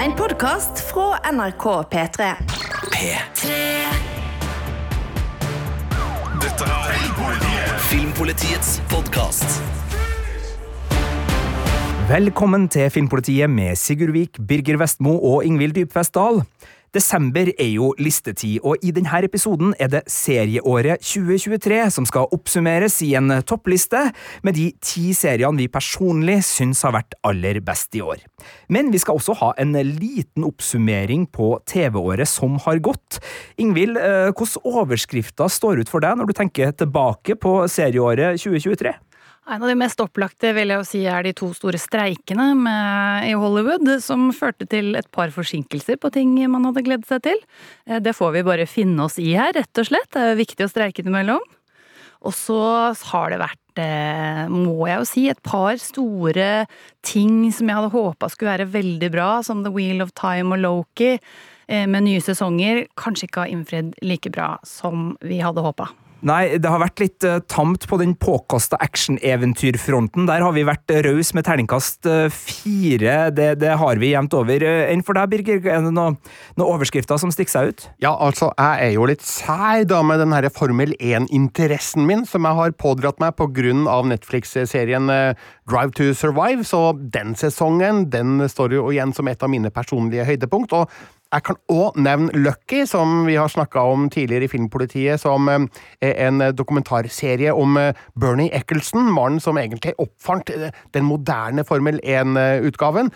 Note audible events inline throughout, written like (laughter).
En podkast fra NRK P3. P3 Dette er Filmpolitiets podkast. Velkommen til Filmpolitiet med Sigurd Vik, Birger Vestmo og Ingvild Dybfest Dahl. Desember er jo listetid, og i denne episoden er det serieåret 2023 som skal oppsummeres i en toppliste med de ti seriene vi personlig syns har vært aller best i år. Men vi skal også ha en liten oppsummering på TV-året som har gått. Ingvild, hvordan hvilke overskrifter står ut for deg når du tenker tilbake på serieåret 2023? En av de mest opplagte vil jeg si er de to store streikene med, i Hollywood, som førte til et par forsinkelser på ting man hadde gledet seg til. Eh, Det får vi bare finne oss i her, rett og slett. Det er jo viktig å streike innimellom. Og så har det vært, eh, må jeg jo si, et par store ting som jeg hadde håpa skulle være veldig bra, som The Wheel of Time og Loki, eh, med nye sesonger, kanskje ikke har innfridd like bra som vi hadde håpa. Nei, det har vært litt uh, tamt på den påkosta actioneventyrfronten. Der har vi vært rause med terningkast uh, fire. Det, det har vi jevnt over. Enn for deg, Birger, er det noen noe overskrifter som stikker seg ut? Ja, altså, jeg er jo litt sær da med den her Formel 1-interessen min, som jeg har pådratt meg på grunn av Netflix-serien uh, Drive to Survive, så den sesongen, den står jo igjen som et av mine personlige høydepunkt, og jeg kan òg nevne Lucky, som vi har snakka om tidligere i Filmpolitiet, som eh, en dokumentarserie om eh, Bernie Eccleston, mannen som egentlig oppfant eh, den moderne Formel 1-utgaven.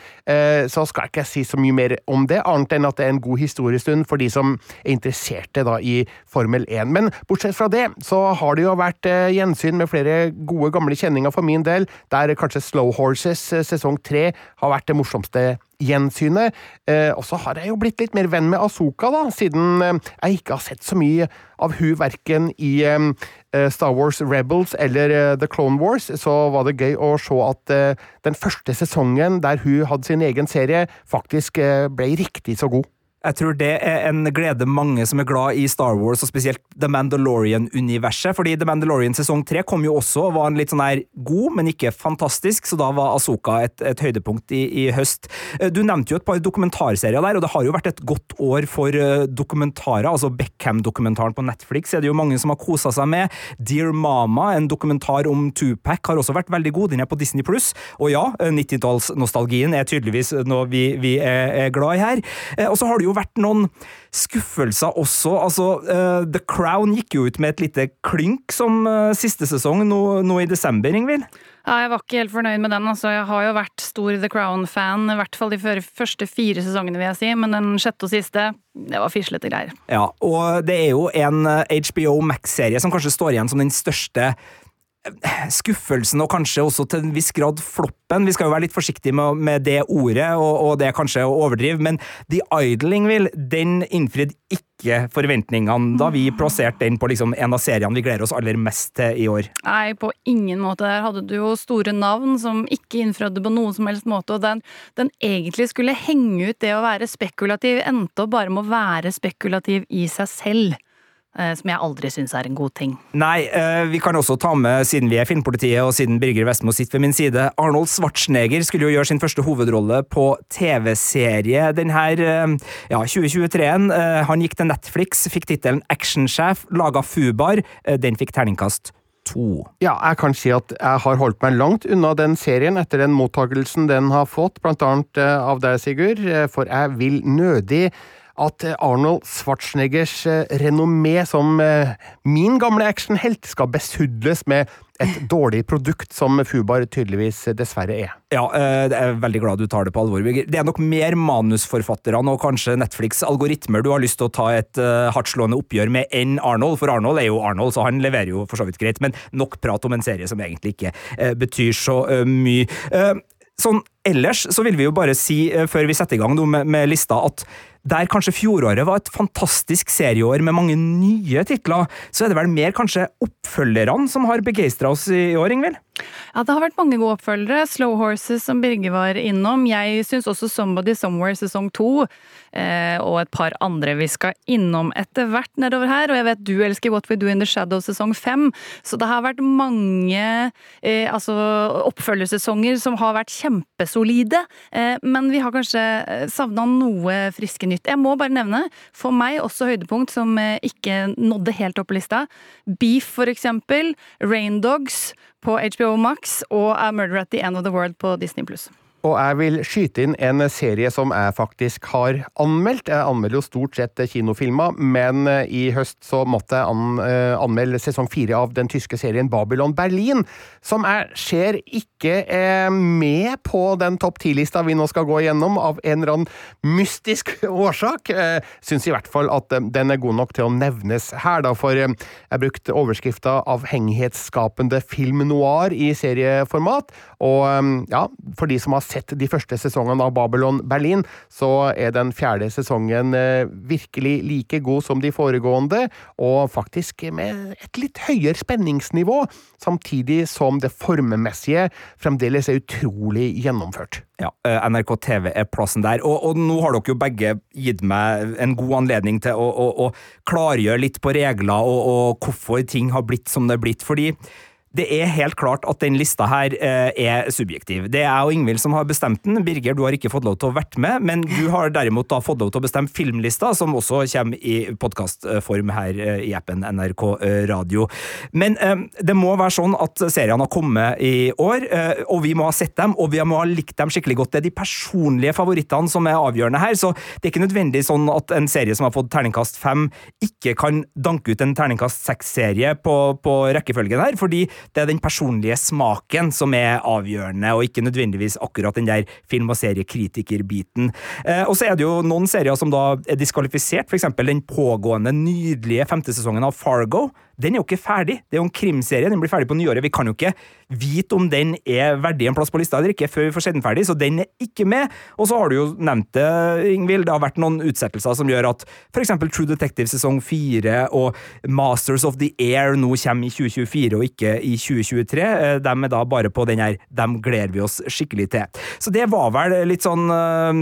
Så skal jeg ikke si så mye mer om det, annet enn at det er en god historiestund for de som er interesserte da i Formel 1. Men bortsett fra det, så har det jo vært gjensyn med flere gode, gamle kjenninger for min del, der kanskje Slow Horses sesong tre har vært det morsomste gjensynet. Eh, og så har jeg jo blitt litt mer venn med Asoka, da, siden eh, jeg ikke har sett så mye av hun verken i eh, Star Wars Rebels eller eh, The Clone Wars, så var det gøy å se at eh, den første sesongen der hun hadde sin egen serie, faktisk eh, ble riktig så god. Jeg tror det er en glede mange som er glad i Star Wars, og spesielt The Mandalorian-universet. Fordi The Mandalorian sesong tre kom jo også og var en litt sånn her god, men ikke fantastisk, så da var Asoka et, et høydepunkt i, i, høst. Eh, du nevnte jo et par dokumentarserier der, og det har jo vært et godt år for uh, dokumentarer. Altså Beckham-dokumentaren på Netflix er det jo mange som har kosa seg med. Dear Mama, en dokumentar om Tupac, har også vært veldig god. Den er på Disney pluss. Og ja, 90-tallsnostalgien er tydeligvis noe vi, vi er, glad i her. Og så har det jo vært noen skuffelser også. Altså, uh, The Crown gikk jo ut med et lite klynk som uh, siste sesong nå, nå i desember, Ingvild. Ja, jeg var ikke helt fornøyd med den. altså. Jeg har jo vært stor The Crown-fan, i hvert fall de første fire sesongene, vil jeg si. Men den sjette og siste, det var fislete greier. Ja, og det er jo en HBO Max-serie som kanskje står igjen som den største skuffelsen og kanskje også til en viss grad floppen. Vi skal jo være litt forsiktige med, med det ordet, og, og, det er kanskje å overdrive, men The Idling, vil, den innfridde ikke forventningene da vi plasserte den på liksom en av seriene vi gleder oss aller mest til i år. Nei, på ingen måte. Der hadde du jo store navn som ikke innfrødde på noen som helst måte, og den, den egentlig skulle henge ut det å være spekulativ, endte opp bare med å være spekulativ i seg selv. Som jeg aldri syns er en god ting. Nei, vi kan også ta med, siden vi er Filmpolitiet og siden Birger Vestmo sitter ved min side, Arnold Schwarzenegger skulle jo gjøre sin første hovedrolle på TV-serie den her ja, 2023-en. Han gikk til Netflix, fikk tittelen Actionsjef, laga Fubar. Den fikk terningkast To. Ja, jeg kan si at jeg har holdt meg langt unna den serien etter den mottakelsen den har fått, blant annet av deg, Sigurd, for jeg vil nødig at Arnold Schwarzeneggers renommé som min gamle actionhelt skal besudles med et (laughs) dårlig produkt, som Fubar tydeligvis dessverre er. Ja, jeg er veldig glad du tar det på alvor. Det er nok mer manusforfatterne og kanskje Netflix' algoritmer du har lyst til å ta et hardtslående oppgjør med enn Arnold, for Arnold er jo Arnold, så han leverer jo for så vidt greit, men nok prat om en serie som egentlig ikke betyr så mye. sånn ellers så vil vi jo bare si, før vi setter i gang med, med lista, at der kanskje fjoråret var et fantastisk serieår med mange nye titler, så er det vel mer kanskje oppfølgerne som har begeistra oss i år, Ingvild? Ja, det har vært mange gode oppfølgere. Slow Horses, som Birger var innom. Jeg syns også Somebody Somewhere sesong to, eh, og et par andre vi skal innom etter hvert nedover her. Og jeg vet du elsker What We Do In The Shadow sesong fem, så det har vært mange eh, altså oppfølgersesonger som har vært kjempespennende bunnsolide, eh, men vi har kanskje savna noe friske nytt. Jeg må bare nevne, for meg også høydepunkt som eh, ikke nådde helt opp på lista. Beef, for eksempel. Raindogs på HBO Max og A Murder at the End of the World på Disney pluss. Og jeg vil skyte inn en serie som jeg faktisk har anmeldt. Jeg anmelder jo stort sett kinofilmer, men eh, i høst så måtte jeg an, uh, anmelde sesong fire av den tyske serien Babylon Berlin, som jeg ser ikke er med på den topp ti-lista vi nå skal gå igjennom, av en eller annen mystisk (laughs) årsak. Uh, Syns i hvert fall at den er god nok til å nevnes her, da, for jeg brukte overskrifta 'Avhengighetsskapende film noir' i serieformat, og ja, for de som har sett de første sesongene av Babylon Berlin, så er den fjerde sesongen eh, virkelig like god som de foregående, og faktisk med et litt høyere spenningsnivå, samtidig som det formemessige fremdeles er utrolig gjennomført. Ja, eh, NRK TV er plassen der. Og, og, nå har dere jo begge gitt meg en god anledning til å, å, å klargjøre litt på regler og, og hvorfor ting har blitt som det er blitt. fordi det er helt klart at den lista her eh, er subjektiv. Det er jeg og Ingvild som har bestemt den. Birger, du har ikke fått lov til å vært med, men du har derimot da fått lov til å bestemme filmlista, som også kommer i podkastform her eh, i appen NRK eh, Radio. Men eh, det må være sånn at seriene har kommet i år, eh, og vi må ha sett dem, og vi må ha likt dem skikkelig godt. Det er de personlige favorittene som er avgjørende her, så det er ikke nødvendig sånn at en serie som har fått terningkast fem, ikke kan danke ut en terningkast seks-serie på, på rekkefølgen her, fordi det er den personlige smaken som er avgjørende, og ikke nødvendigvis akkurat den der film- og seriekritikerbiten. Eh, og så er det jo noen serier som da er diskvalifisert, f.eks. den pågående, nydelige femte sesongen av Fargo den er jo ikke ferdig. Det er jo en krimserie, den blir ferdig på nyåret. Vi kan jo ikke vite om den er verdig en plass på lista eller ikke før vi får sett den ferdig, så den er ikke med. Og så har du jo nevnt det, Ingvild, det har vært noen utsettelser som gjør at f.eks. True Detective sesong 4 og Masters of the Air nå kommer i 2024 og ikke i 2023. Eh, de er da bare på den her Dem gleder vi oss skikkelig til. Så det var vel litt sånn uh,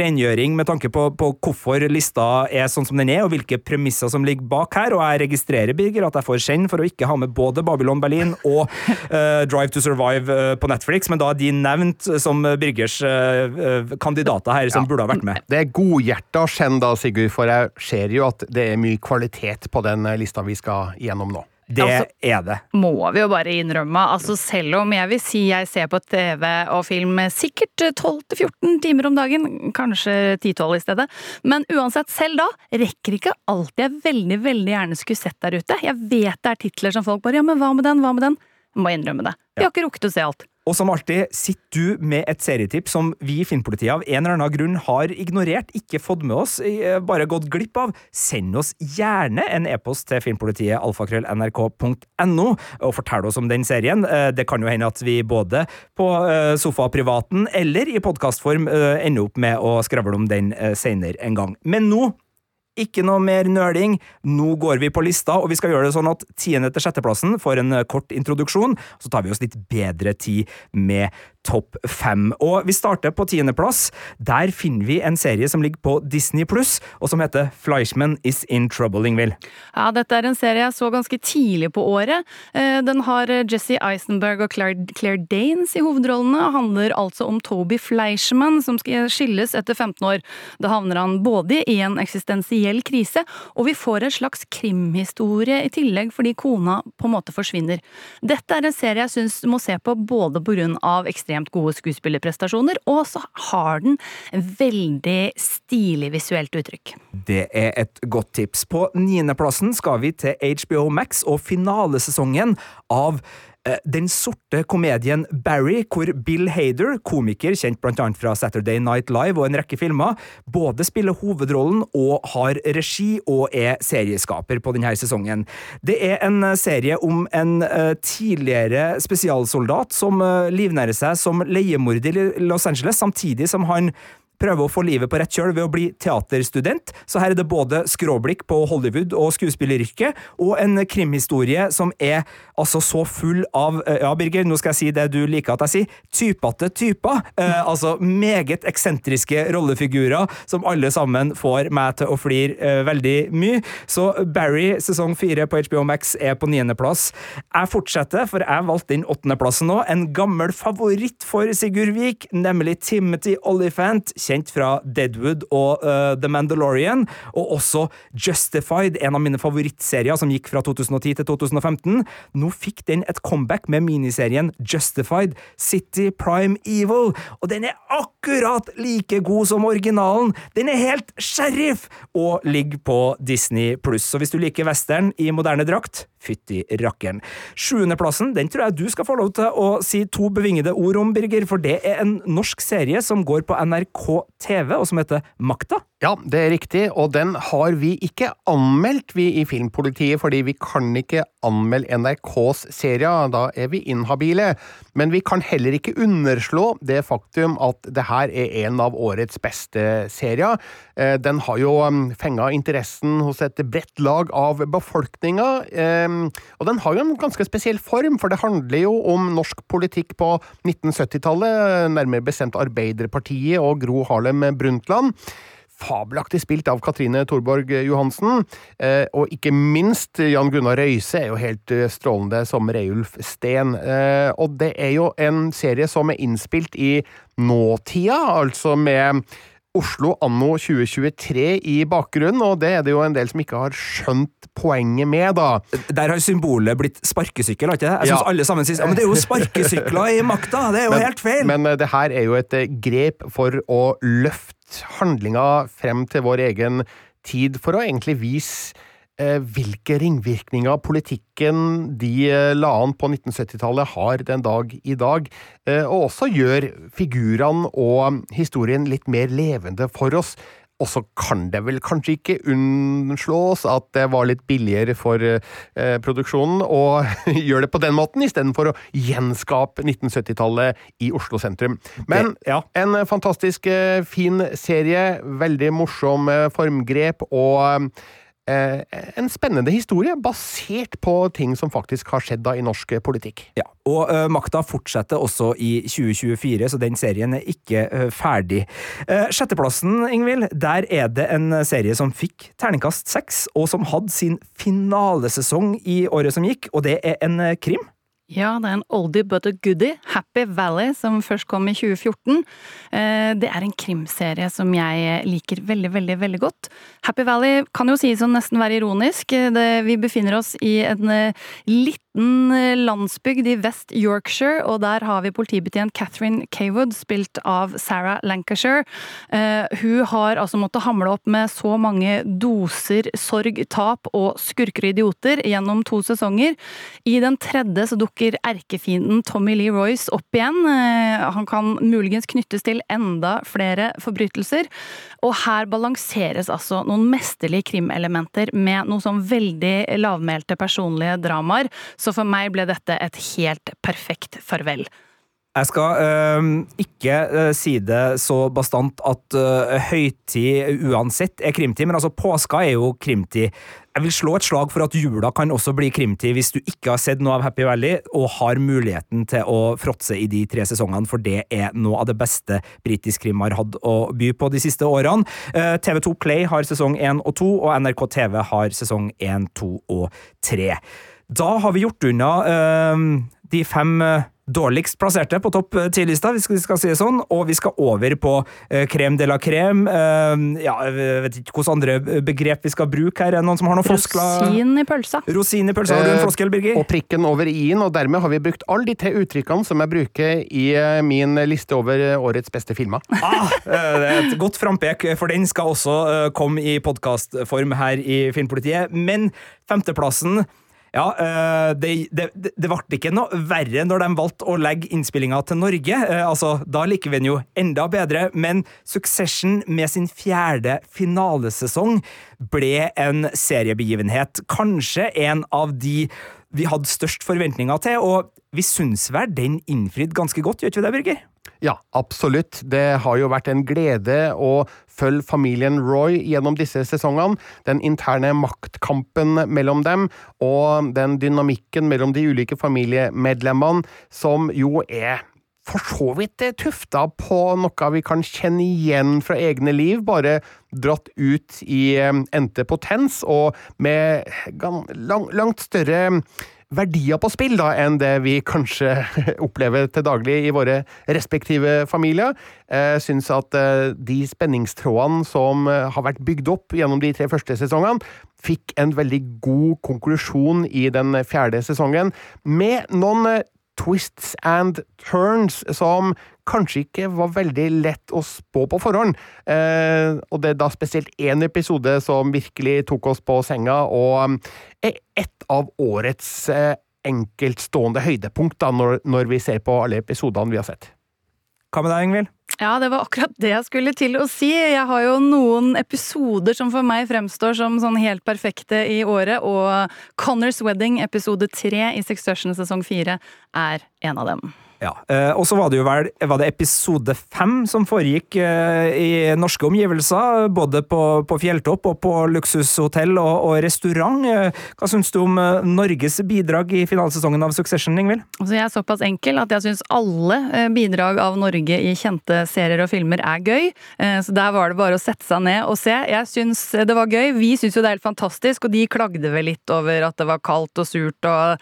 rengjøring med tanke på, på hvorfor lista er sånn som den er, og hvilke premisser som ligger bak her, og jeg registrerer, Birger, at jeg får skjenn for å ikke ha med både Babylon Berlin og uh, (laughs) Drive to Survive uh, på Netflix, men da er de nevnt som Birgers uh, kandidater her som ja. burde ha vært med. Det er godhjerta skjenn da, Sigurd, for jeg ser jo at det er mye kvalitet på den lista vi skal gjennom nå. Det altså, er det. Må vi jo bare innrømme. Altså selv om jeg vil si jeg ser på TV og film sikkert 12-14 timer om dagen, kanskje 10-12 i stedet, men uansett, selv da rekker ikke alt jeg veldig, veldig gjerne skulle sett der ute. Jeg vet det er titler som folk bare ja, men hva med den, hva med den? Jeg må innrømme det. Vi har ikke rukket å se alt. Og som alltid sitter du med et serietips som vi i Filmpolitiet av en eller annen grunn har ignorert, ikke fått med oss, eh, bare gått glipp av. Send oss gjerne en e-post til filmpolitiet alfakrøll.nrk.no og fortell oss om den serien. Eh, det kan jo hende at vi både på eh, sofaprivaten eller i podkastform ender opp med å skravle om den senere en gang. Men nå ikke noe mer nøling. Nå går vi på lista, og vi skal gjøre det sånn at tiende til sjetteplassen får en kort introduksjon. Så tar vi oss litt bedre tid med topp fem. Og vi starter på tiendeplass. Der finner vi en serie som ligger på Disney pluss, og som heter Fleischman is in trouble, Ingvild. Ja, dette er en serie jeg så ganske tidlig på året. Eh, den har Jesse Eisenberg og Claire, Danes i hovedrollene, og handler altså om Toby Fleischman, som skal skilles etter 15 år. Da havner han både i en eksistensiell krise, og vi får en slags krimhistorie i tillegg fordi kona på en måte forsvinner. Dette er en serie jeg syns du må se på både på grunn av ekstremt gode skuespillerprestasjoner, og så har den veldig stilig visuelt uttrykk. Det er et godt tips. På niendeplassen skal vi til HBO Max og finalesesongen av den sorte komedien Barry, hvor Bill Hader, komiker kjent annet fra Saturday Night Live og en rekke filmer, både spiller hovedrollen og har regi og er serieskaper på denne sesongen. Det er en serie om en uh, tidligere spesialsoldat som livnærer seg som leiemorder i Los Angeles, samtidig som han prøver å få livet på rett kjøl ved å bli teaterstudent, så her er det både skråblikk på Hollywood og skuespilleryrket, og en krimhistorie som er altså så full av eh, Ja, Birger, nå skal jeg si det du liker at jeg sier. Typete typer. Eh, altså meget eksentriske rollefigurer som alle sammen får meg til å flire eh, veldig mye. Så Barry sesong fire på HBO Max er på niendeplass. Jeg fortsetter, for jeg valgte inn åttendeplassen nå. En gammel favoritt for Sigurd Vik, nemlig Timothy Olyphant, kjent fra Deadwood og uh, The Mandalorian, og også Justified, en av mine favorittserier som gikk fra 2010 til 2015. Nå fikk den et comeback med miniserien Justified City Prime Evil, og den er akkurat like god som originalen! Den er helt sheriff! Og ligger på Disney pluss. Så hvis du liker western i moderne drakt, fytti rakkeren. Sjuendeplassen den tror jeg du skal få lov til å si to bevingede ord om, Birger, for det er en norsk serie som går på NRK TV, og som heter Makta. Ja, det er riktig, og den har vi ikke anmeldt, vi i Filmpolitiet, fordi vi kan ikke anmelde NRKs serier, da er vi inhabile. Men vi kan heller ikke underslå det faktum at det her er en av årets beste serier. Eh, den har jo um, fenga interessen hos et bredt lag av befolkninga, eh, og den har jo en ganske spesiell form, for det handler jo om norsk politikk på 1970-tallet, nærmere bestemt Arbeiderpartiet og Gro Harlem Brundtland fabelaktig spilt av Katrine Thorborg Johansen. Eh, og ikke minst Jan Gunnar Røise er jo helt eh, strålende som Reiulf Steen. Eh, og det er jo en serie som er innspilt i nåtida, altså med Oslo anno 2023 i bakgrunnen, og det er det jo en del som ikke har skjønt poenget med, da. Der har symbolet blitt sparkesykkel, har ikke det? Jeg syns Ja. alle sammen sier ja, men det er jo sparkesykler i makta! Det er jo helt feil! Men eh, det her er jo et eh, grep for å løfte handlinga frem til vår egen tid, for å egentlig vise eh, hvilke ringvirkninger politikken de eh, la an på 1970-tallet har den dag i dag, eh, og også gjør figurene og historien litt mer levende for oss. Og så kan det vel kanskje ikke unnslås at det var litt billigere for eh, produksjonen å (laughs) gjøre det på den måten, istedenfor å gjenskape 1970-tallet i Oslo sentrum. Men Det- ja. en fantastisk eh, fin serie, veldig morsom eh, formgrep og eh, en spennende historie basert på ting som faktisk har skjedd da i norsk eh, politikk. Ja, og ø, makta fortsetter også i 2024, så den serien er ikke ø, ferdig. Eh, sjetteplassen, Ingvild, der er det en serie som fikk terningkast seks, og som hadde sin finalesesong i året som gikk, og det er en krim. Ja, det er en oldie but a goodie, Happy Valley, som først kom i 2014. Eh, Det er en krimserie som jeg liker veldig, veldig, veldig godt. Happy Valley kan jo sies å nesten være ironisk. Det, vi befinner oss i en eh, liten eh, landsbygd i West Yorkshire, og der har vi politibetjent Catherine Kaywood, spilt av Sarah Lancashire. Eh, Hun har altså måttet hamle opp med så mange doser sorg, tap og skurker og idioter gjennom to sesonger. I den tredje så dukker erkefienden Tommy Lee Royce opp igjen. Eh, Han kan muligens knyttes til enda flere forbrytelser. Og her balanseres altså noen mesterlige krimelementer med noe sånn veldig lavmælte personlige dramaer. Så for meg ble dette et helt perfekt farvel. Jeg skal øh, ikke øh, si det så bastant at øh, høytid uansett er krimtid, men altså påska er jo krimtid. Jeg vil slå et slag for at jula kan også bli krimtid hvis du ikke har sett noe av Happy Valley og har muligheten til å fråtse i de tre sesongene, for det er noe av det beste britisk krim har hatt å by på de siste årene. Eh, TV2 Play har sesong én og to, og NRK TV har sesong én, to og tre. Da har vi gjort unna eh, de fem eh, dårligst plasserte på topp ti-lista, hvis vi skal si det sånn, og vi skal over på eh, crème de la crème. Eh, ja, jeg vet ikke hvilke andre begrep vi skal bruke her. Er noen som har noen floskler? Rosin i pølsa. Rosin i pølsa. Har du en Eh, floskel, Birger? Og prikken over i-en, og dermed har vi brukt alle de tre uttrykkene som jeg bruker i eh, min liste over eh, årets beste filmer. (laughs) Ah, eh, det er et godt frampek, for den skal også eh, komme i podkastform her i Filmpolitiet. Men femteplassen ja, eh, det, det, det ble ikke noe verre når de valgte å legge innspillinga til Norge. Eh, altså, Da liker vi den jo enda bedre, men Succession med sin fjerde finalesesong ble en seriebegivenhet. Kanskje en av de vi hadde størst forventninger til, og vi syns vel den innfridde ganske godt, gjør ikke vi det, Birger? Ja, absolutt. Det har jo vært en glede å følge familien Roy gjennom disse sesongene. Den interne maktkampen mellom dem, og den dynamikken mellom de ulike familiemedlemmene, som jo er for så vidt tufta på noe vi kan kjenne igjen fra egne liv, bare dratt ut i eh, endte potens, og med langt større verdier på spill da, enn det vi kanskje (laughs) opplever til daglig i våre respektive familier. Jeg syns at eh, de spenningstrådene som eh, har vært bygd opp gjennom de tre første sesongene, fikk en veldig god konklusjon i den fjerde sesongen, med noen twists and turns som kanskje ikke var veldig lett å spå på forhånd. Eh, og det er da spesielt én episode som virkelig tok oss på senga, og er et av årets eh, enkeltstående høydepunkt da, når, når vi ser på alle episodene vi har sett. Hva med deg, Ingvild? Ja, det var akkurat det jeg skulle til å si. Jeg har jo noen episoder som for meg fremstår som sånn helt perfekte i året, og Connors Wedding, episode tre i Succession sesong fire, er en av dem. Ja, eh, Og så var det jo vel var det episode fem som foregikk eh, i norske omgivelser. Både på, på fjelltopp og på luksushotell og, og, restaurant. Eh, hva syns du om Norges bidrag i finalesesongen av Succession, Ingvild? Altså, jeg er såpass enkel at jeg syns alle bidrag av Norge i kjente serier og filmer er gøy. Så der var det bare å sette seg ned og se. Jeg syns det var gøy. Vi syns jo det er helt fantastisk, og de klagde vel litt over at det var kaldt og surt og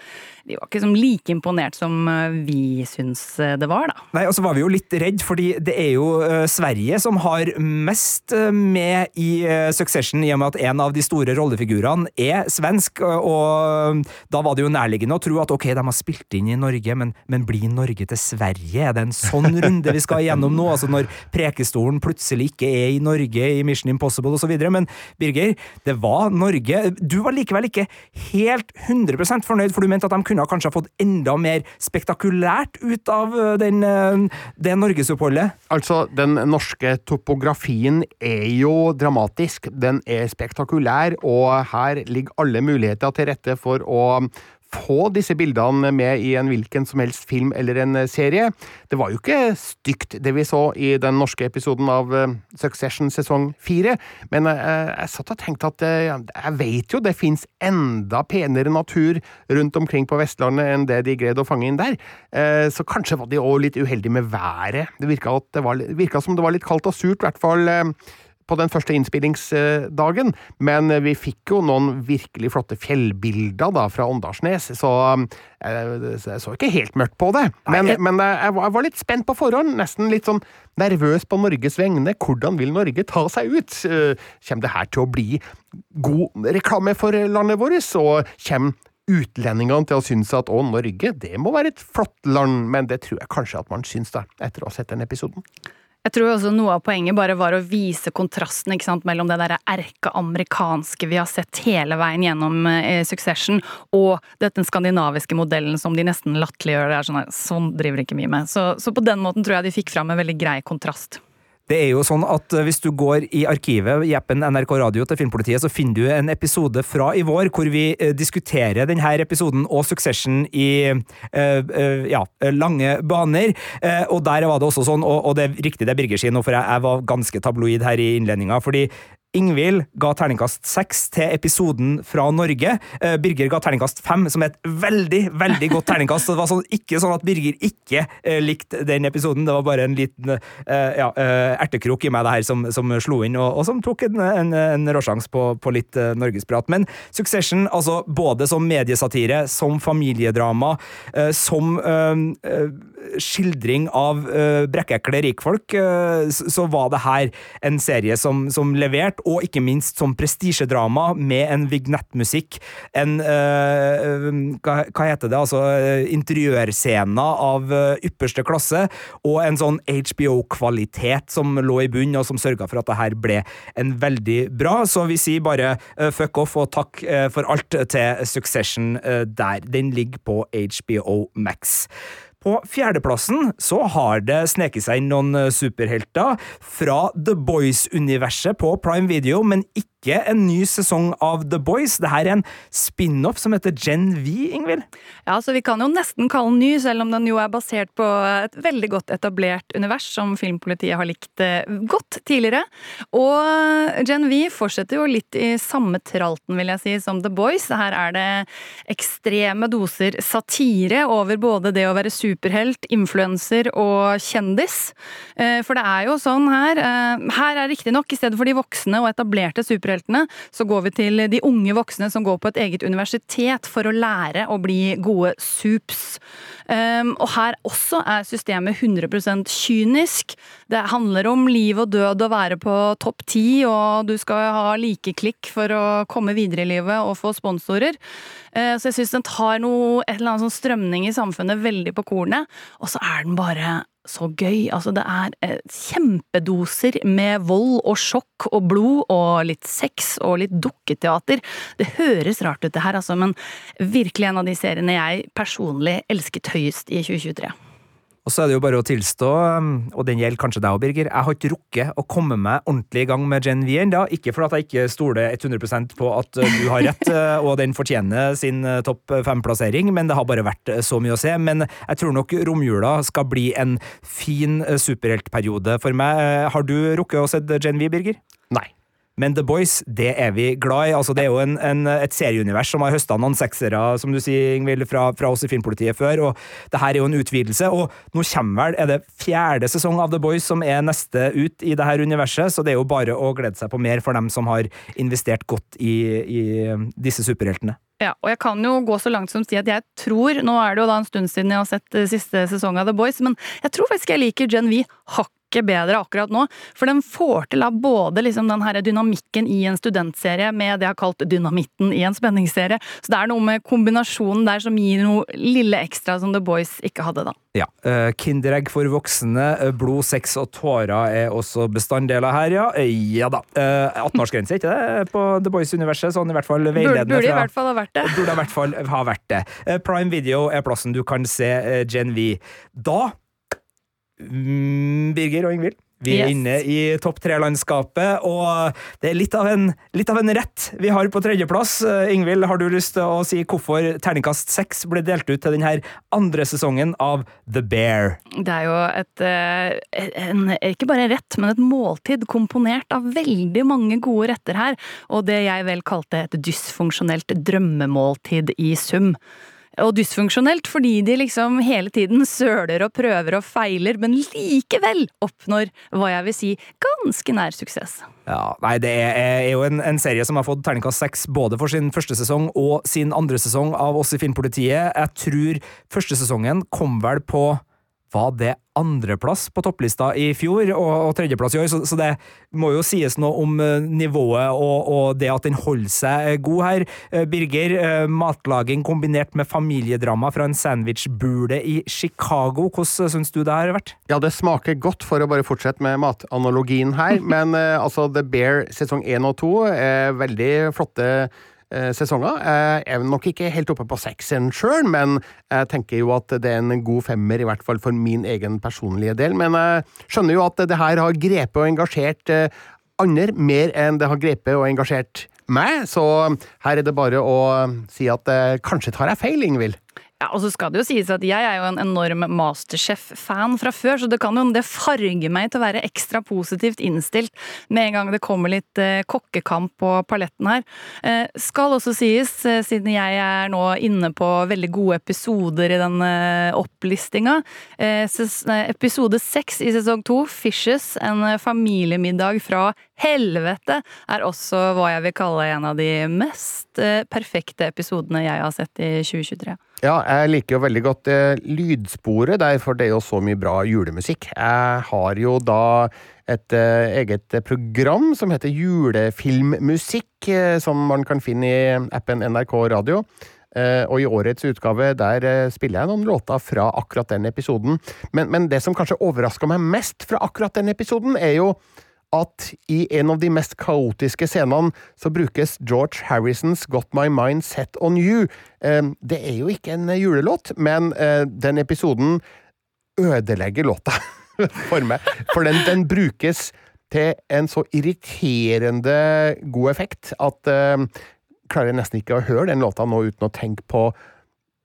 de var ikke som like imponert som vi syns eh, det var, da. Nei, og så var vi jo litt redd, fordi det er jo uh, Sverige som har mest med i Succession, i og med at en av de store rollefigurene er svensk, og da var det jo nærliggende å tro at ok, de har spilt inn i Norge, men, men blir Norge til Sverige? Er det en sånn runde vi skal igjennom nå? Altså når Prekestolen plutselig ikke er i Norge i Mission Impossible osv. Men Birger, det var Norge. Du var likevel ikke helt 100% fornøyd, for du mente at de kunne kanskje ha fått enda mer spektakulært ut av eh, den, eh, det norgesoppholdet? Altså, den norske topografien er jo dramatisk. Den er spektakulær, og her ligger alle muligheter til rette for å få disse bildene med i en hvilken som helst film eller en eh, serie. Det var jo ikke stygt, det vi så i den norske episoden av eh, Succession sesong fire, men eh, jeg satt og tenkte at jeg vet jo det fins enda penere natur rundt omkring på Vestlandet enn det de greide å fange inn der, så kanskje var de òg litt uheldige med været. Det virka, det var, virka som det var litt kaldt og surt, i hvert fall på den første innspillingsdagen, men vi fikk jo noen virkelig flotte fjellbilder da fra Åndalsnes, så eh, jeg så ikke helt mørkt på det. Men, men jeg var litt spent på forhånd, nesten litt sånn nervøs på Norges vegne. Hvordan vil Norge ta seg ut? Eh, kommer det her til å bli god reklame for landet vårt, og kommer utlendingene til å synes at å, Norge, det må være et flott land, men det tror jeg kanskje at man syns da, etter å ha sett den episoden. Jeg tror også noe av poenget bare var å vise kontrasten sant, mellom det derre erkeamerikanske vi har sett hele veien gjennom eh, Succession, og den skandinaviske modellen som de nesten latterliggjør. Sånn, sånn driver de ikke mye med. Så, så på den måten tror jeg de fikk fram en veldig grei kontrast. Det er jo sånn at eh, Hvis du går i arkivet i appen NRK Radio til Filmpolitiet, så finner du en episode fra i vår hvor vi eh, diskuterer denne episoden og Succession i uh, ja, lange baner. Og der var det også sånn, og, og det er riktig det Birger sier nå, for jeg, jeg var ganske tabloid her i innledninga. fordi Ingvild ga terningkast seks til episoden fra Norge. Uh, Birger ga terningkast fem, som er et veldig veldig godt terningkast. Det var sånn, ikke sånn at Birger ikke uh, likte den episoden, det var bare en liten uh, ja, ertekrok i meg det her som, som slo inn, og, og, som tok en, en, en råsjanse på, på, litt norgesprat. Men Succession, altså både som mediesatire, som familiedrama, som skildring av brekkekle rikfolk, så var det her en serie som, som leverte og ikke minst som prestisjedrama med en vignettmusikk, en uh, hva, hva, heter det, altså interiørscener av uh, ypperste klasse, og en sånn HBO-kvalitet som lå i bunnen, og som sørga for at det her ble en veldig bra. Så vi sier bare uh, fuck off og takk for alt til Succession der. Den ligger på HBO Max. På fjerdeplassen så har det sneket seg inn noen eh, superhelter fra The Boys-universet på Prime Video, men ikke ikke en ny sesong av The Boys. Det her er en spin-off som heter Gen V, Ingvild. Ja, så Vi kan jo nesten kalle den ny, selv om den jo er basert på et veldig godt etablert univers som filmpolitiet har likt eh, godt tidligere. Og Gen V fortsetter jo litt i samme tralten, vil jeg si, som The Boys. Her er det ekstreme doser satire over både det å være superhelt, influenser og kjendis. Eh, For det er jo sånn her eh, Her er riktignok, i stedet for de voksne og etablerte superheltene, så går vi til de unge voksne som går på et eget universitet for å lære å bli gode sups. Um, og her også er systemet 100% kynisk. Det handler om liv og død å være på topp ti, og du skal ha like klikk for å komme videre i livet og få sponsorer. Uh, Så jeg syns den tar noe, et eller annet sånn strømning i samfunnet veldig på kornet, og så er den bare så gøy. Altså, det er eh, kjempedoser med vold og sjokk og blod og litt sex og litt dukketeater. Det høres rart ut, det her, altså, men virkelig en av de seriene jeg personlig elsket høyest i 2023. Og så er det jo bare å tilstå, um, og den gjelder kanskje deg òg, Birger, jeg har ikke rukket å komme meg ordentlig i gang med Gen V ennå. Ikke fordi jeg ikke stoler 100% på at uh, du har rett, uh, og den fortjener sin uh, topp fem-plassering, men det har bare vært så mye å se. Men jeg tror nok romjula skal bli en fin superheltperiode for meg. Har du rukket å se Gen V, Birger? Nei. Men The Boys, det er vi glad i. Altså, det er jo en, en, et serieunivers som har høsta noen seksere, som du sier, Ingvild, fra, fra oss i Filmpolitiet før, og det her er jo en utvidelse. Og nå kommer vel, er det fjerde sesong av The Boys som er neste ut i det her universet, så det er jo bare å glede seg på mer for dem som har investert godt i, i disse superheltene. Ja, og jeg kan jo gå så langt som å si at jeg tror Nå er det jo da en stund siden jeg har sett eh, siste sesong av The Boys, men jeg tror faktisk jeg liker Gen V hakket bedre akkurat nå. For den får til av både liksom den her dynamikken i en studentserie med det jeg har kalt dynamitten i en spenningsserie. Så det er noe med kombinasjonen der som gir noe lille ekstra som The Boys ikke hadde, da. Ja. Uh, Kinderegg for voksne, uh, blod, sex og tårer er også bestanddeler her, ja. Ja da. 18-årsgrense, ikke det, på The Boys-universet? Sånn i hvert fall veiledende burde i hvert fall ha vært det. Burde i hvert fall ha vært det. Eh, Prime Video er plassen du kan se eh, Gen V. Da, mm, Birger og Ingvild, vi er Yes. inne i topp tre-landskapet, og det er litt av, en, litt av en rett vi har på tredjeplass. Eh, Ingvild, har du lyst til å si hvorfor terningkast seks ble delt ut til denne andre sesongen av The Bear? Det er jo et, eh, en, ikke bare rett, men et måltid komponert av veldig mange gode retter her, og det jeg vel kalte et dysfunksjonelt drømmemåltid i sum. Og dysfunksjonelt fordi de liksom hele tiden søler og prøver og feiler, men likevel oppnår hva jeg vil si ganske nær suksess. Ja, nei, Det er, jo en, en serie som har fått terningkast seks både for sin første sesong og sin andre sesong av oss i Filmpolitiet. Jeg tror første sesongen kom vel på var det andreplass på topplista i fjor, og, og tredjeplass i år, så, så det må jo sies noe om eh, nivået og, og det at den holder seg god her. Eh, Birger, eh, matlaging kombinert med familiedrama fra en sandwichbule i Chicago, hvordan syns du det har vært? Ja, det smaker godt, for å bare fortsette med matanalogien her. (laughs) Men eh, altså, The Bear sesong én og to er veldig flotte eh, sesonger. Jeg er nok ikke helt oppe på sekseren sjøl, men jeg tenker jo at det er en god femmer, i hvert fall for min egen personlige del. Men jeg skjønner jo at det her har grepet og engasjert eh, andre mer enn det har grepet og engasjert meg, så her er det bare å si at eh, kanskje tar jeg feil, Ingvild. Ja, og så skal det jo sies at jeg er jo en enorm Masterchef-fan fra før, så det kan jo det farge meg til å være ekstra positivt innstilt med en gang det kommer litt eh, kokkekamp på paletten her. Eh, skal også sies, eh, siden jeg er nå inne på veldig gode episoder i den eh, opplistinga, eh, episode seks i sesong to, Fishes, en eh, familiemiddag fra helvete, er også hva jeg vil kalle en av de mest perfekte episodene jeg har sett i 2023. Ja, jeg liker jo veldig godt eh, lydsporet der, for det er jo så mye bra julemusikk. Jeg har jo da et eh, eget program som heter Julefilmmusikk, eh, som man kan finne i appen NRK Radio. Eh, og i årets utgave der spiller jeg noen låter fra akkurat den episoden. Men, men det som kanskje overraska meg mest fra akkurat den episoden, er jo at i en av de mest kaotiske scenene så brukes George Harrisons Got My Mind Set On You. Eh, Det er jo ikke en julelåt, men eh, den episoden ødelegger låta (laughs) for meg. For den, den brukes til en så irriterende god effekt at uh, klarer jeg nesten ikke å høre den låta nå uten å tenke på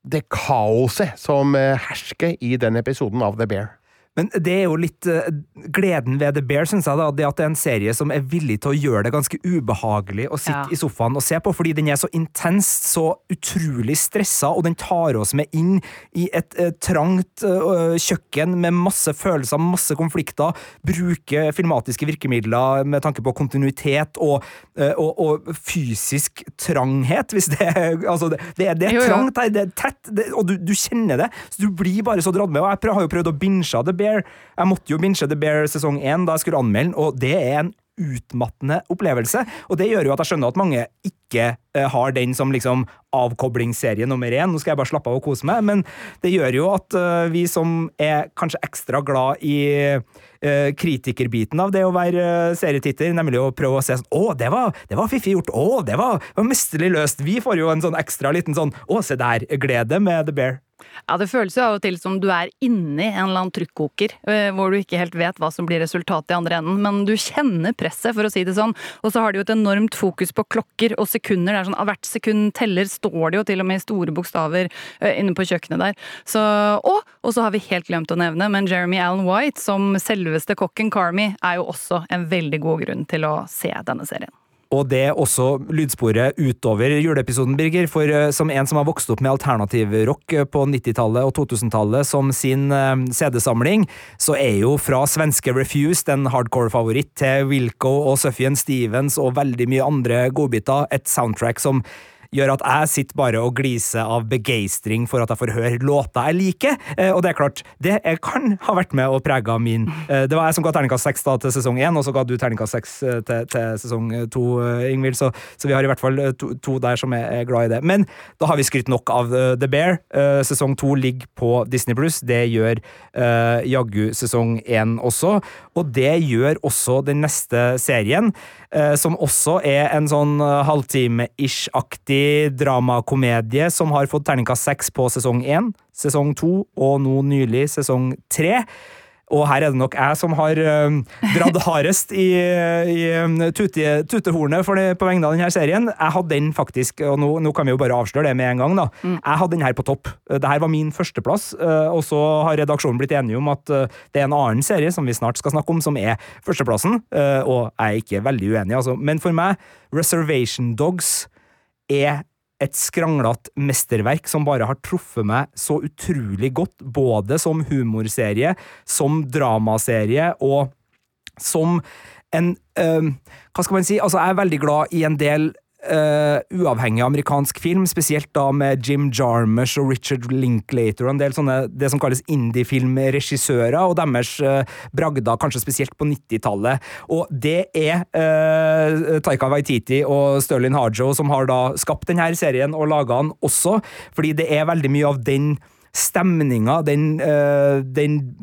det kaoset som uh, hersker i den episoden av The Bear. Men det er jo litt uh, gleden ved The Bear, syns jeg, da, det at det er en serie som er villig til å gjøre det ganske ubehagelig å sitte Ja. i sofaen og se på, fordi den er så intenst, så utrolig stressa, og den tar oss med inn i et uh, trangt uh, kjøkken med masse følelser, masse konflikter, bruker filmatiske virkemidler med tanke på kontinuitet og, uh, og, og fysisk tranghet, hvis det er Altså, det, det, er- det er Jo, jo. trangt her, det er tett, det, og du, du kjenner det, så du blir bare så dratt med. Og jeg har jo prøvd å binge The Bear. Jeg måtte jo binche The Bear sesong én da jeg skulle anmelde den, og det er en utmattende opplevelse. Og det gjør jo at jeg skjønner at mange ikke har den som liksom avkoblingsserie nummer én. Nå skal jeg bare slappe av og kose meg, men det gjør jo at eh, vi som er kanskje ekstra glad i eh, kritikerbiten av det å være eh, serietitter, nemlig å prøve å se sånn Å, det var, var fiffig gjort! Å, det var, det var mesterlig løst! Vi får jo en sånn ekstra liten sånn Å, se der! Glede med The Bear. Ja, det føles jo av og til som du er inni en eller annen trykkoker, eh, hvor du ikke helt vet hva som blir resultatet i andre enden, men du kjenner presset, for å si det sånn. Og så har de jo et enormt fokus på klokker og sekunder. Er sånn, Hvert sekund teller, står det jo til og med i store bokstaver eh, inne på kjøkkenet der. Så, og, og så har vi helt glemt å nevne, men Jeremy Allen White som selveste kokken Carmy er jo også en veldig god grunn til å se denne serien. Og det også lydsporet utover juleepisoden, Birger. For eh, som en som har vokst opp med alternativrock rock på 90-tallet og 2000-tallet som sin eh, CD-samling, så er jo fra svenske Refused en hardcore-favoritt til Wilco og Sufjan Stevens og veldig mye andre godbiter, et soundtrack som gjør at jeg sitter bare og gliser av begeistring for at jeg får høre låter jeg liker. Eh, og det er klart, det kan ha vært med og prega min eh, Det var jeg som ga terningkast seks til sesong én, og så ga du terningkast seks eh, til, til sesong to, Ingvild. Så, så vi har i hvert fall to, to der som er, er glad i det. Men da har vi skrytt nok av The Bear. Sesong to ligger på Disney Pluss. Det gjør uh, jaggu sesong én også. Og det gjør også den neste serien, uh, som også er en sånn eh, dramakomedie som har fått terningkast seks på sesong én, sesong to og nå nylig sesong tre. Og her er det nok jeg som har eh, dratt (laughs) hardest i, i um, tute, tutehornet for det, på vegne av denne serien. Jeg hadde den faktisk, og nå, nå kan vi jo bare avsløre det med en gang, da. Jeg hadde den her på topp. Dette var min førsteplass, eh, og så har redaksjonen blitt enige om at eh, det er en annen serie som vi snart skal snakke om, som er førsteplassen, eh, og jeg er ikke veldig uenig, altså. Men for meg, Reservation Dogs er et skranglete mesterverk som bare har truffet meg så utrolig godt, både som humorserie, som dramaserie og som en øh, Hva skal man si? Altså, jeg er veldig glad i en del eh, uavhengig amerikansk film, spesielt da med Jim Jarmusch og Richard Linklater og en del sånne det som kalles indie-filmregissører, og deres uh, bragder, kanskje spesielt på 90-tallet. Og det er uh, Taika Waititi og Sterling Harjo som har da skapt denne serien og laga den også, fordi det er veldig mye av den stemninga, den, eh, den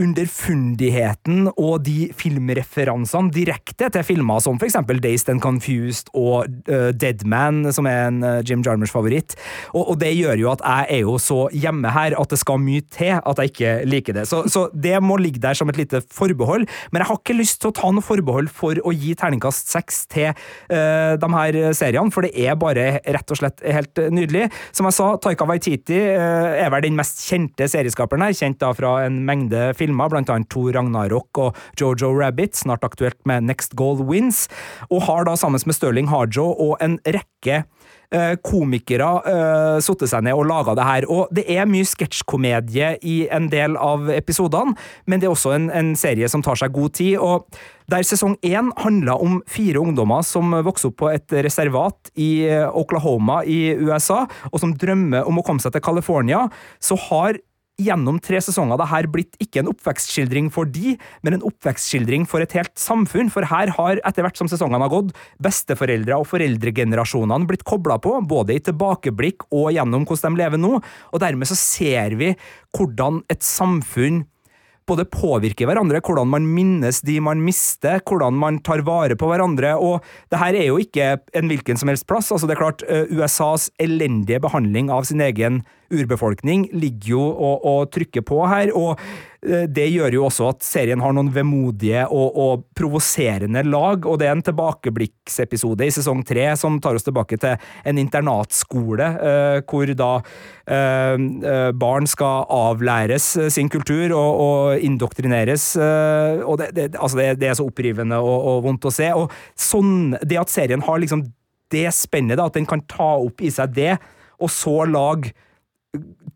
underfundigheten og de filmreferansene direkte til filmer som for eksempel Dazed and Confused og uh, Dead Man, som er en uh, Jim Jarmers-favoritt. Og, og det gjør jo at jeg er jo så hjemme her at det skal mye til at jeg ikke liker det. Så, så det må ligge der som et lite forbehold, men jeg har ikke lyst til å ta noe forbehold for å gi terningkast seks til uh, de her seriene, for det er bare rett og slett helt nydelig. Som jeg sa, Taika Waititi uh, er vel den mest kjente serieskaperen her, kjent da fra en mengde filmer, annet Thor Ragnarok og Jojo Rabbit, snart aktuelt med Next Goal Wins, og har da sammen med Stirling Harjo og en rekke eh, komikere uh, satte seg ned og laga det her. Og det er mye sketsjkomedie i en del av episodene, men det er også en, en serie som tar seg god tid. og der sesong én handla om fire ungdommer som vokser opp på et reservat i eh, Oklahoma i USA, og som drømmer om å komme seg til California, så har gjennom tre sesonger. Det her blitt ikke en oppvekstskildring for de, men en oppvekstskildring for et helt samfunn, for her har, etter hvert som sesongene har gått, besteforeldre og foreldregenerasjonene blitt kobla på, både i tilbakeblikk og gjennom hvordan de lever nå, og dermed så ser vi hvordan et samfunn både påvirker hverandre, hvordan man minnes de man mister, hvordan man tar vare på hverandre, og det her er jo ikke en hvilken som helst plass. altså det er klart, eh, USAs elendige behandling av sin egen urbefolkning ligger jo og, og trykker på her. og eh, det gjør jo også at serien har noen vemodige og, og provoserende lag, og det er en tilbakeblikksepisode i sesong tre som tar oss tilbake til en internatskole, eh, hvor da eh, eh barn skal avlæres sin kultur og, og indoktrineres. Eh, og det, det, altså det, det, er så opprivende og, og, vondt å se. Og sånn, det at serien har liksom det spennet, at den kan ta opp i seg det, og så lage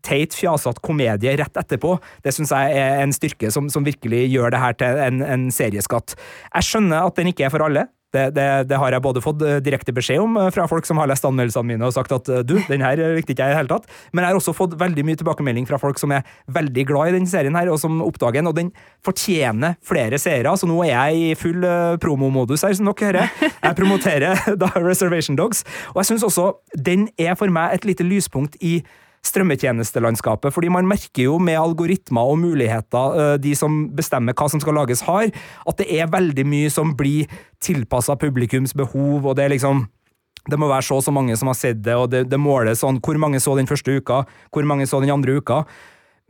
teit, fjasete komedie rett etterpå, det syns jeg er en styrke som, som, virkelig gjør det her til en, en serieskatt. Jeg skjønner at den ikke er for alle. Det, det, det, har jeg både fått eh, direkte beskjed om eh, fra folk som har lest anmeldelsene mine og sagt at eh, du, den her likte ikke jeg i det hele tatt. Men jeg har også fått veldig mye tilbakemelding fra folk som er veldig glad i denne serien her, og som oppdager den. Og den fortjener flere seere, så nå er jeg i full promomodus her, som dere hører. Jeg promoterer (laughs) da Reservation Dogs, og jeg syns også den er for meg et lite lyspunkt i strømmetjenestelandskapet. fordi man merker jo med algoritmer og muligheter eh, de som bestemmer hva som skal lages, har, at det er veldig mye som blir tilpassa publikums behov, og det er liksom det må være så og så mange som har sett det, og det, det måles sånn hvor mange så den første uka, hvor mange så den andre uka.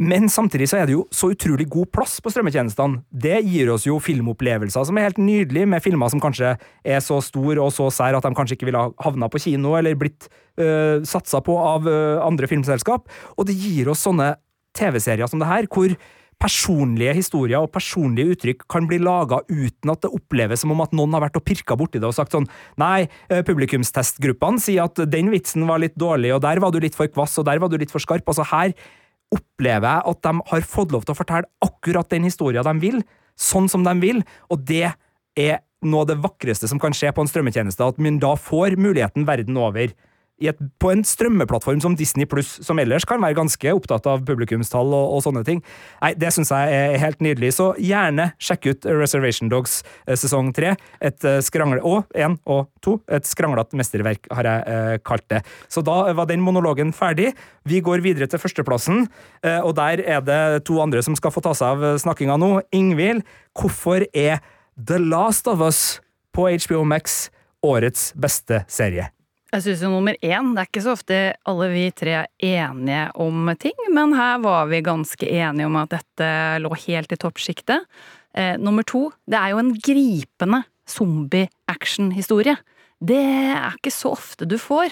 Men samtidig så er det jo så utrolig god plass på strømmetjenestene. Det gir oss jo filmopplevelser som er helt nydelige, med filmer som kanskje er så store og så sære at de kanskje ikke ville ha havna på kino eller blitt øh, satsa på av øh, andre filmselskap. Og det gir oss sånne TV-serier som det her, hvor personlige historier og personlige uttrykk kan bli laga uten at det oppleves som om at noen har vært og pirka borti det og sagt sånn Nei, øh, publikumstestgruppene sier at den vitsen var litt dårlig, og der var du litt for kvass, og der var du litt for skarp. Altså her opplever jeg at de har fått lov til å fortelle akkurat den historien de vil, sånn som de vil, og det er noe av det vakreste som kan skje på en strømmetjeneste, at man da får muligheten verden over et, på en strømmeplattform som Disney Pluss, som ellers kan være ganske opptatt av publikumstall og, og sånne ting. Nei, Det syns jeg er helt nydelig. Så gjerne sjekk ut Reservation Dogs eh, sesong tre. Et eh, skrangle... Og én og to. Et skranglete mesterverk, har jeg eh, kalt det. Så da var den monologen ferdig. Vi går videre til førsteplassen, eh, og der er det to andre som skal få ta seg av eh, snakkinga nå. Ingvild, hvorfor er The Last of Us på HBO Max årets beste serie? Jeg syns jo nummer én Det er ikke så ofte alle vi tre er enige om ting, men her var vi ganske enige om at dette lå helt i toppsjiktet. Eh, nummer to Det er jo en gripende zombie-action-historie. Det er ikke så ofte du får.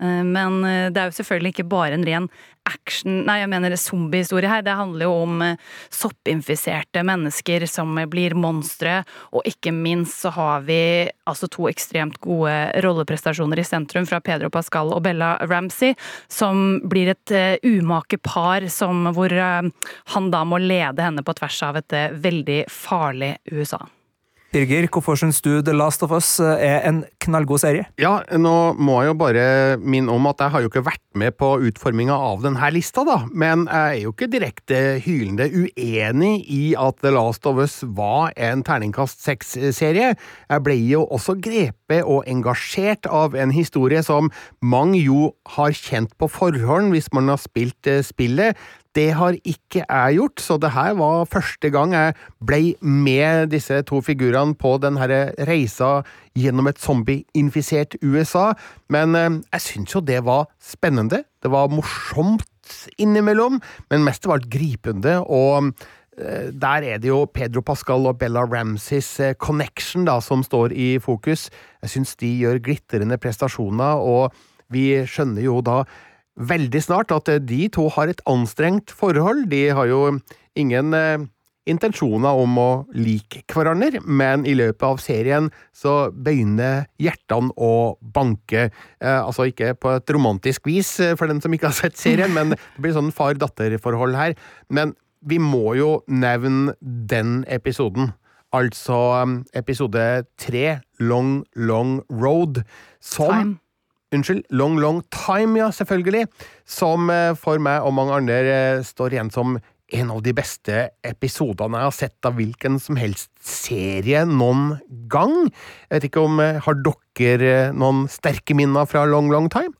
Eh, men eh, det er jo selvfølgelig ikke bare en ren action Nei, jeg mener zombiehistorie her. Det handler jo om eh, soppinfiserte mennesker som blir monstre, og ikke minst så har vi altså to ekstremt gode rolleprestasjoner i sentrum fra Pedro Pascal og Bella Ramsey, som blir et umake par som, hvor han da må lede henne på tvers av et veldig farlig USA. Birger, hvorfor syns du The Last of Us eh, er en knallgod serie? Ja, nå må jeg jo bare minne om at jeg har jo ikke vært med på utforminga av denne lista, da. Men jeg er jo ikke direkte hylende uenig i at The Last of Us var en terningkast seks-serie. Jeg ble jo også grepet og engasjert av en historie som mange jo har kjent på forhånd hvis man har spilt eh, spillet. Det har ikke jeg gjort, så det her var første gang jeg ble med disse to figurene på denne reisa gjennom et zombieinfisert USA. Men eh, jeg syns jo det var spennende. Det var morsomt innimellom, men mest av alt gripende. og der er det jo Pedro Pascal og Bella Ramsays eh, connection da, som står i fokus. Jeg syns de gjør glitrende prestasjoner, og vi skjønner jo da veldig snart at eh, de to har et anstrengt forhold. De har jo ingen eh, intensjoner om å like hverandre, men i løpet av serien så begynner hjertene å banke. Eh, altså ikke på et romantisk vis eh, for den som ikke har sett serien, men det blir sånn far-datter-forhold her. Men vi må jo nevne den episoden. Altså episode tre, Long Long Road, som Time. Unnskyld, Long Long Time, ja, selvfølgelig. Som eh, for meg og mange andre eh, står igjen som en av de beste episodene jeg har sett av hvilken som helst serie noen gang. Jeg vet ikke om eh, Har dere noen sterke minner fra Long Long Time?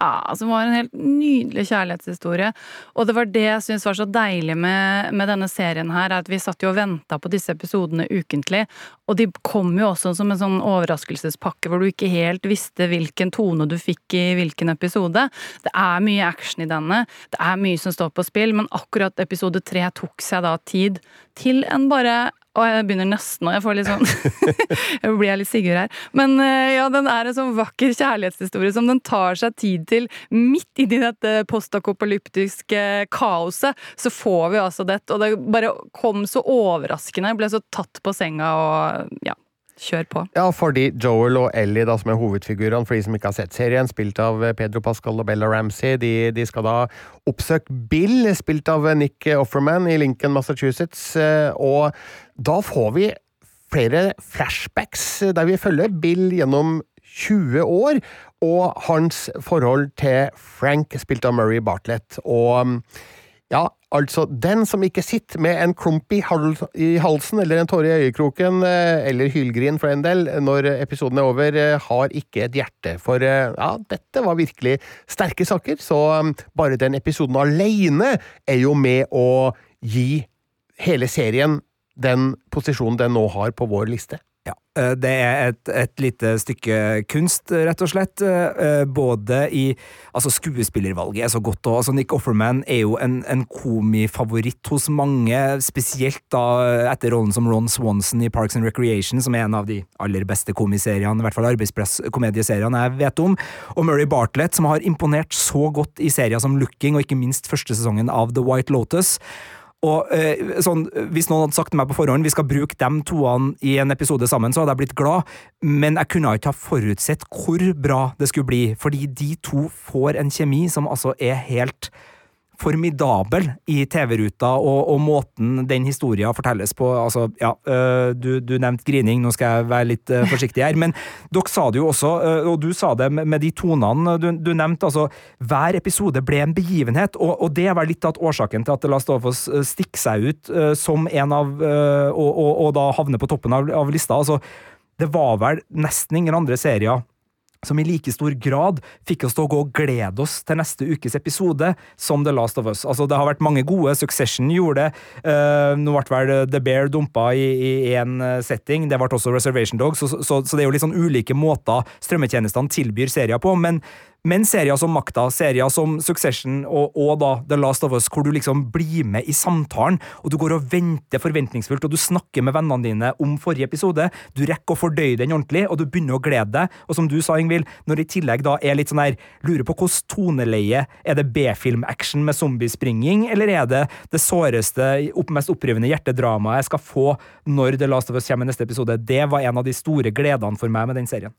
Ja, Som var en helt nydelig kjærlighetshistorie. Og det var det jeg syns var så deilig med, med, denne serien her, at vi satt jo og venta på disse episodene ukentlig. Og de kom jo også som en sånn overraskelsespakke hvor du ikke helt visste hvilken tone du fikk i hvilken episode. Det er mye action i denne, det er mye som står på spill, men akkurat episode tre tok seg da tid til en bare og jeg begynner nesten, nå. jeg sånn (laughs) Jeg blir litt Sigurd her. Men eh, ja, den er en sånn vakker kjærlighetshistorie som den tar seg tid til. Midt inni dette postakopalyptiske kaoset, så får vi altså dette. Og det bare kom så overraskende. Jeg ble så tatt på senga og ja. Kjør på. Ja, fordi Joel og Ellie, da, som er hovedfigurene, for de som ikke har sett serien, spilt av Pedro Pascal og Bella Ramsey, de, de skal da oppsøke Bill, spilt av Nick Offerman i Lincoln, Massachusetts, eh, og da får vi flere flashbacks der vi følger Bill gjennom 20 år, og hans forhold til Frank, spilt av Murray Bartlett. Og ja, altså, den som ikke sitter med en klump i, halsen eller en tåre i øyekroken, eh, eller hylgrin for en del, når episoden er over, eh, har ikke et hjerte. For eh, ja, dette var virkelig sterke saker, så bare den episoden alene er jo med å gi hele serien den posisjonen den nå har på vår liste. Ja, eh, det er et, et, lite stykke kunst, rett og slett. Eh, både i Altså, skuespillervalget er så godt, òg. altså, Nick Offerman er jo en, en komifavoritt hos mange, spesielt da etter rollen som Ron Swanson i Parks and Recreation, som er en av de aller beste komiseriene, i hvert fall arbeidsplasskomedieseriene jeg vet om, og Murray Bartlett, som har imponert så godt i serier som Looking, og ikke minst første sesongen av The White Lotus. Og eh, sånn, Hvis noen hadde sagt til meg på forhånd vi skal bruke dem toene i en episode sammen, så hadde jeg blitt glad, men jeg kunne ikke ha forutsett hvor bra det skulle bli, fordi de to får en kjemi som altså er helt formidabel i TV-ruta og, og, måten den historien fortelles på. Altså, ja, øh, du, du, nevnte grining, nå skal jeg være litt øh, forsiktig her, men dere sa det jo også, øh, og du sa det med de tonene du, du nevnte, altså hver episode ble en begivenhet, og, og det vel litt av årsaken til at La Stofos stikker seg ut som en av, og, og, da havner på toppen av, av lista. altså det var vel nesten ingen andre serier som i like stor grad fikk oss til å gå og glede oss til neste ukes episode som The Last of Us. Altså, det har vært mange gode. Succession gjorde det. Uh, nå ble vel The Bear dumpa i én eh, setting. Det ble også Reservation Dogs, så, så, så, det er jo litt sånn ulike måter strømmetjenestene tilbyr serier på. men men serier som Makta, serier som Succession og, og, da The Last of Us, hvor du liksom blir med i samtalen, og du går og venter forventningsfullt, og du snakker med vennene dine om forrige episode, du rekker å fordøye den ordentlig, og du begynner å glede deg, og som du sa, Ingvild, når det i tillegg da er litt sånn her, lurer på hvordan toneleie, er det B-film-action med zombiespringing, eller er det det såreste, mest opprivende hjertedramaet jeg skal få når The Last of Us kommer i neste episode? Det var en av de store gledene for meg med den serien.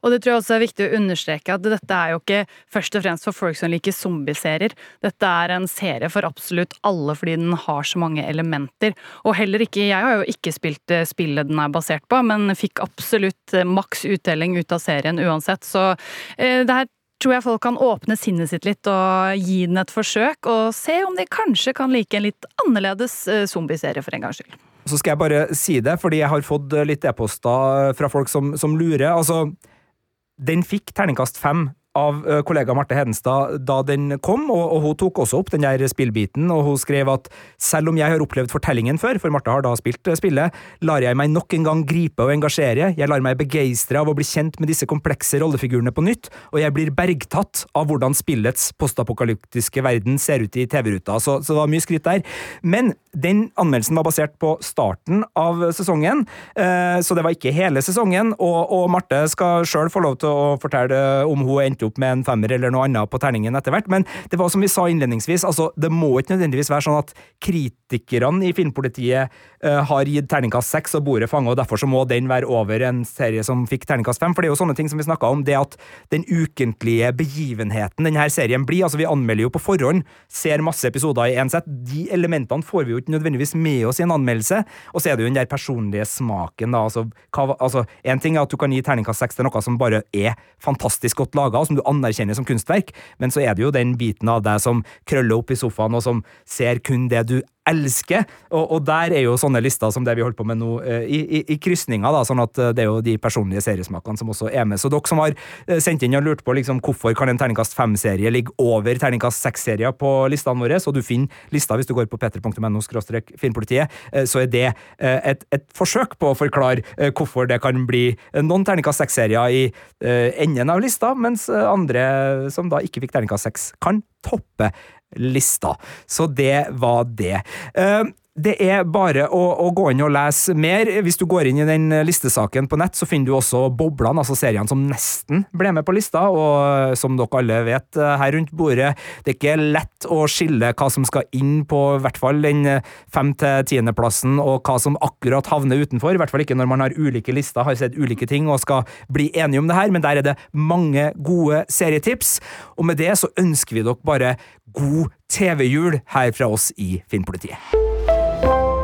Og det tror jeg også er viktig å understreke at dette er jo ikke først og fremst for folk som liker zombieserier. Dette er en serie for absolutt alle fordi den har så mange elementer. Og heller ikke Jeg har jo ikke spilt eh, spillet den er basert på, men fikk absolutt eh, maks uttelling ut av serien uansett. Så eh, det her tror jeg folk kan åpne sinnet sitt litt og gi den et forsøk, og se om de kanskje kan like en litt annerledes eh, zombieserie for en gangs skyld. Så skal jeg bare si det, fordi jeg har fått litt e-poster fra folk som, som lurer. Altså, den fikk terningkast fem av kollega Marte Hedenstad da den kom, og, og, hun tok også opp den der spillbiten, og hun skrev at selv om jeg har opplevd fortellingen før, for Marte har da spilt spillet, lar jeg meg nok en gang gripe og engasjere, jeg lar meg begeistre av å bli kjent med disse komplekse rollefigurene på nytt, og jeg blir bergtatt av hvordan spillets postapokalyptiske verden ser ut i TV-ruta, så, så, det var mye skryt der. Men den anmeldelsen var basert på starten av sesongen, eh, så det var ikke hele sesongen, og, og Marte skal sjøl få lov til å fortelle om hun endte opp med en femmer eller noe annet på terningen etter hvert, men det var som vi sa innledningsvis, altså det må ikke nødvendigvis være sånn at kritikerne i Filmpolitiet uh, har gitt terningkast seks og bordet fanget, og derfor så må den være over en serie som fikk terningkast fem, for det er jo sånne ting som vi snakka om, det at den ukentlige begivenheten denne serien blir, altså vi anmelder jo på forhånd, ser masse episoder i én sett, de elementene får vi jo ikke nødvendigvis med oss i en anmeldelse, og så er det jo den der personlige smaken, da, altså, hva, altså en ting er at du kan gi terningkast seks til noe som bare er fantastisk godt laga, som du anerkjenner som kunstverk, men så er det jo den biten av deg som krøller opp i sofaen og som ser kun det du elsker. Og, og der er jo sånne lister som det vi holder på med nå, eh, i, i, i krysninga, da, sånn at eh, det er jo de personlige seriesmakene som også er med. Så dere som har eh, sendt inn og lurt på liksom, hvorfor kan en terningkast fem-serie ligge over terningkast seks-serier på listene våre, så du finner lista hvis du går på p3.no filmpolitiet, eh, så er det et, et forsøk på å forklare hvorfor det kan bli noen terningkast seks-serier i enden av lista, mens andre som da ikke fikk terningkast seks, kan toppe lista. Så det var det. Eh, det er bare å, å gå inn og lese mer. Hvis du går inn i den listesaken på nett, så finner du også Boblene, altså seriene som nesten ble med på lista. Og som dere alle vet eh, her rundt bordet, det er ikke lett å skille hva som skal inn på i hvert fall den fem- til tiendeplassen, og hva som akkurat havner utenfor. I hvert fall ikke når man har ulike lister, har sett ulike ting og skal bli enige om det her, men der er det mange gode serietips. Og med det så ønsker vi dere bare god TV-jul her fra oss i Filmpolitiet.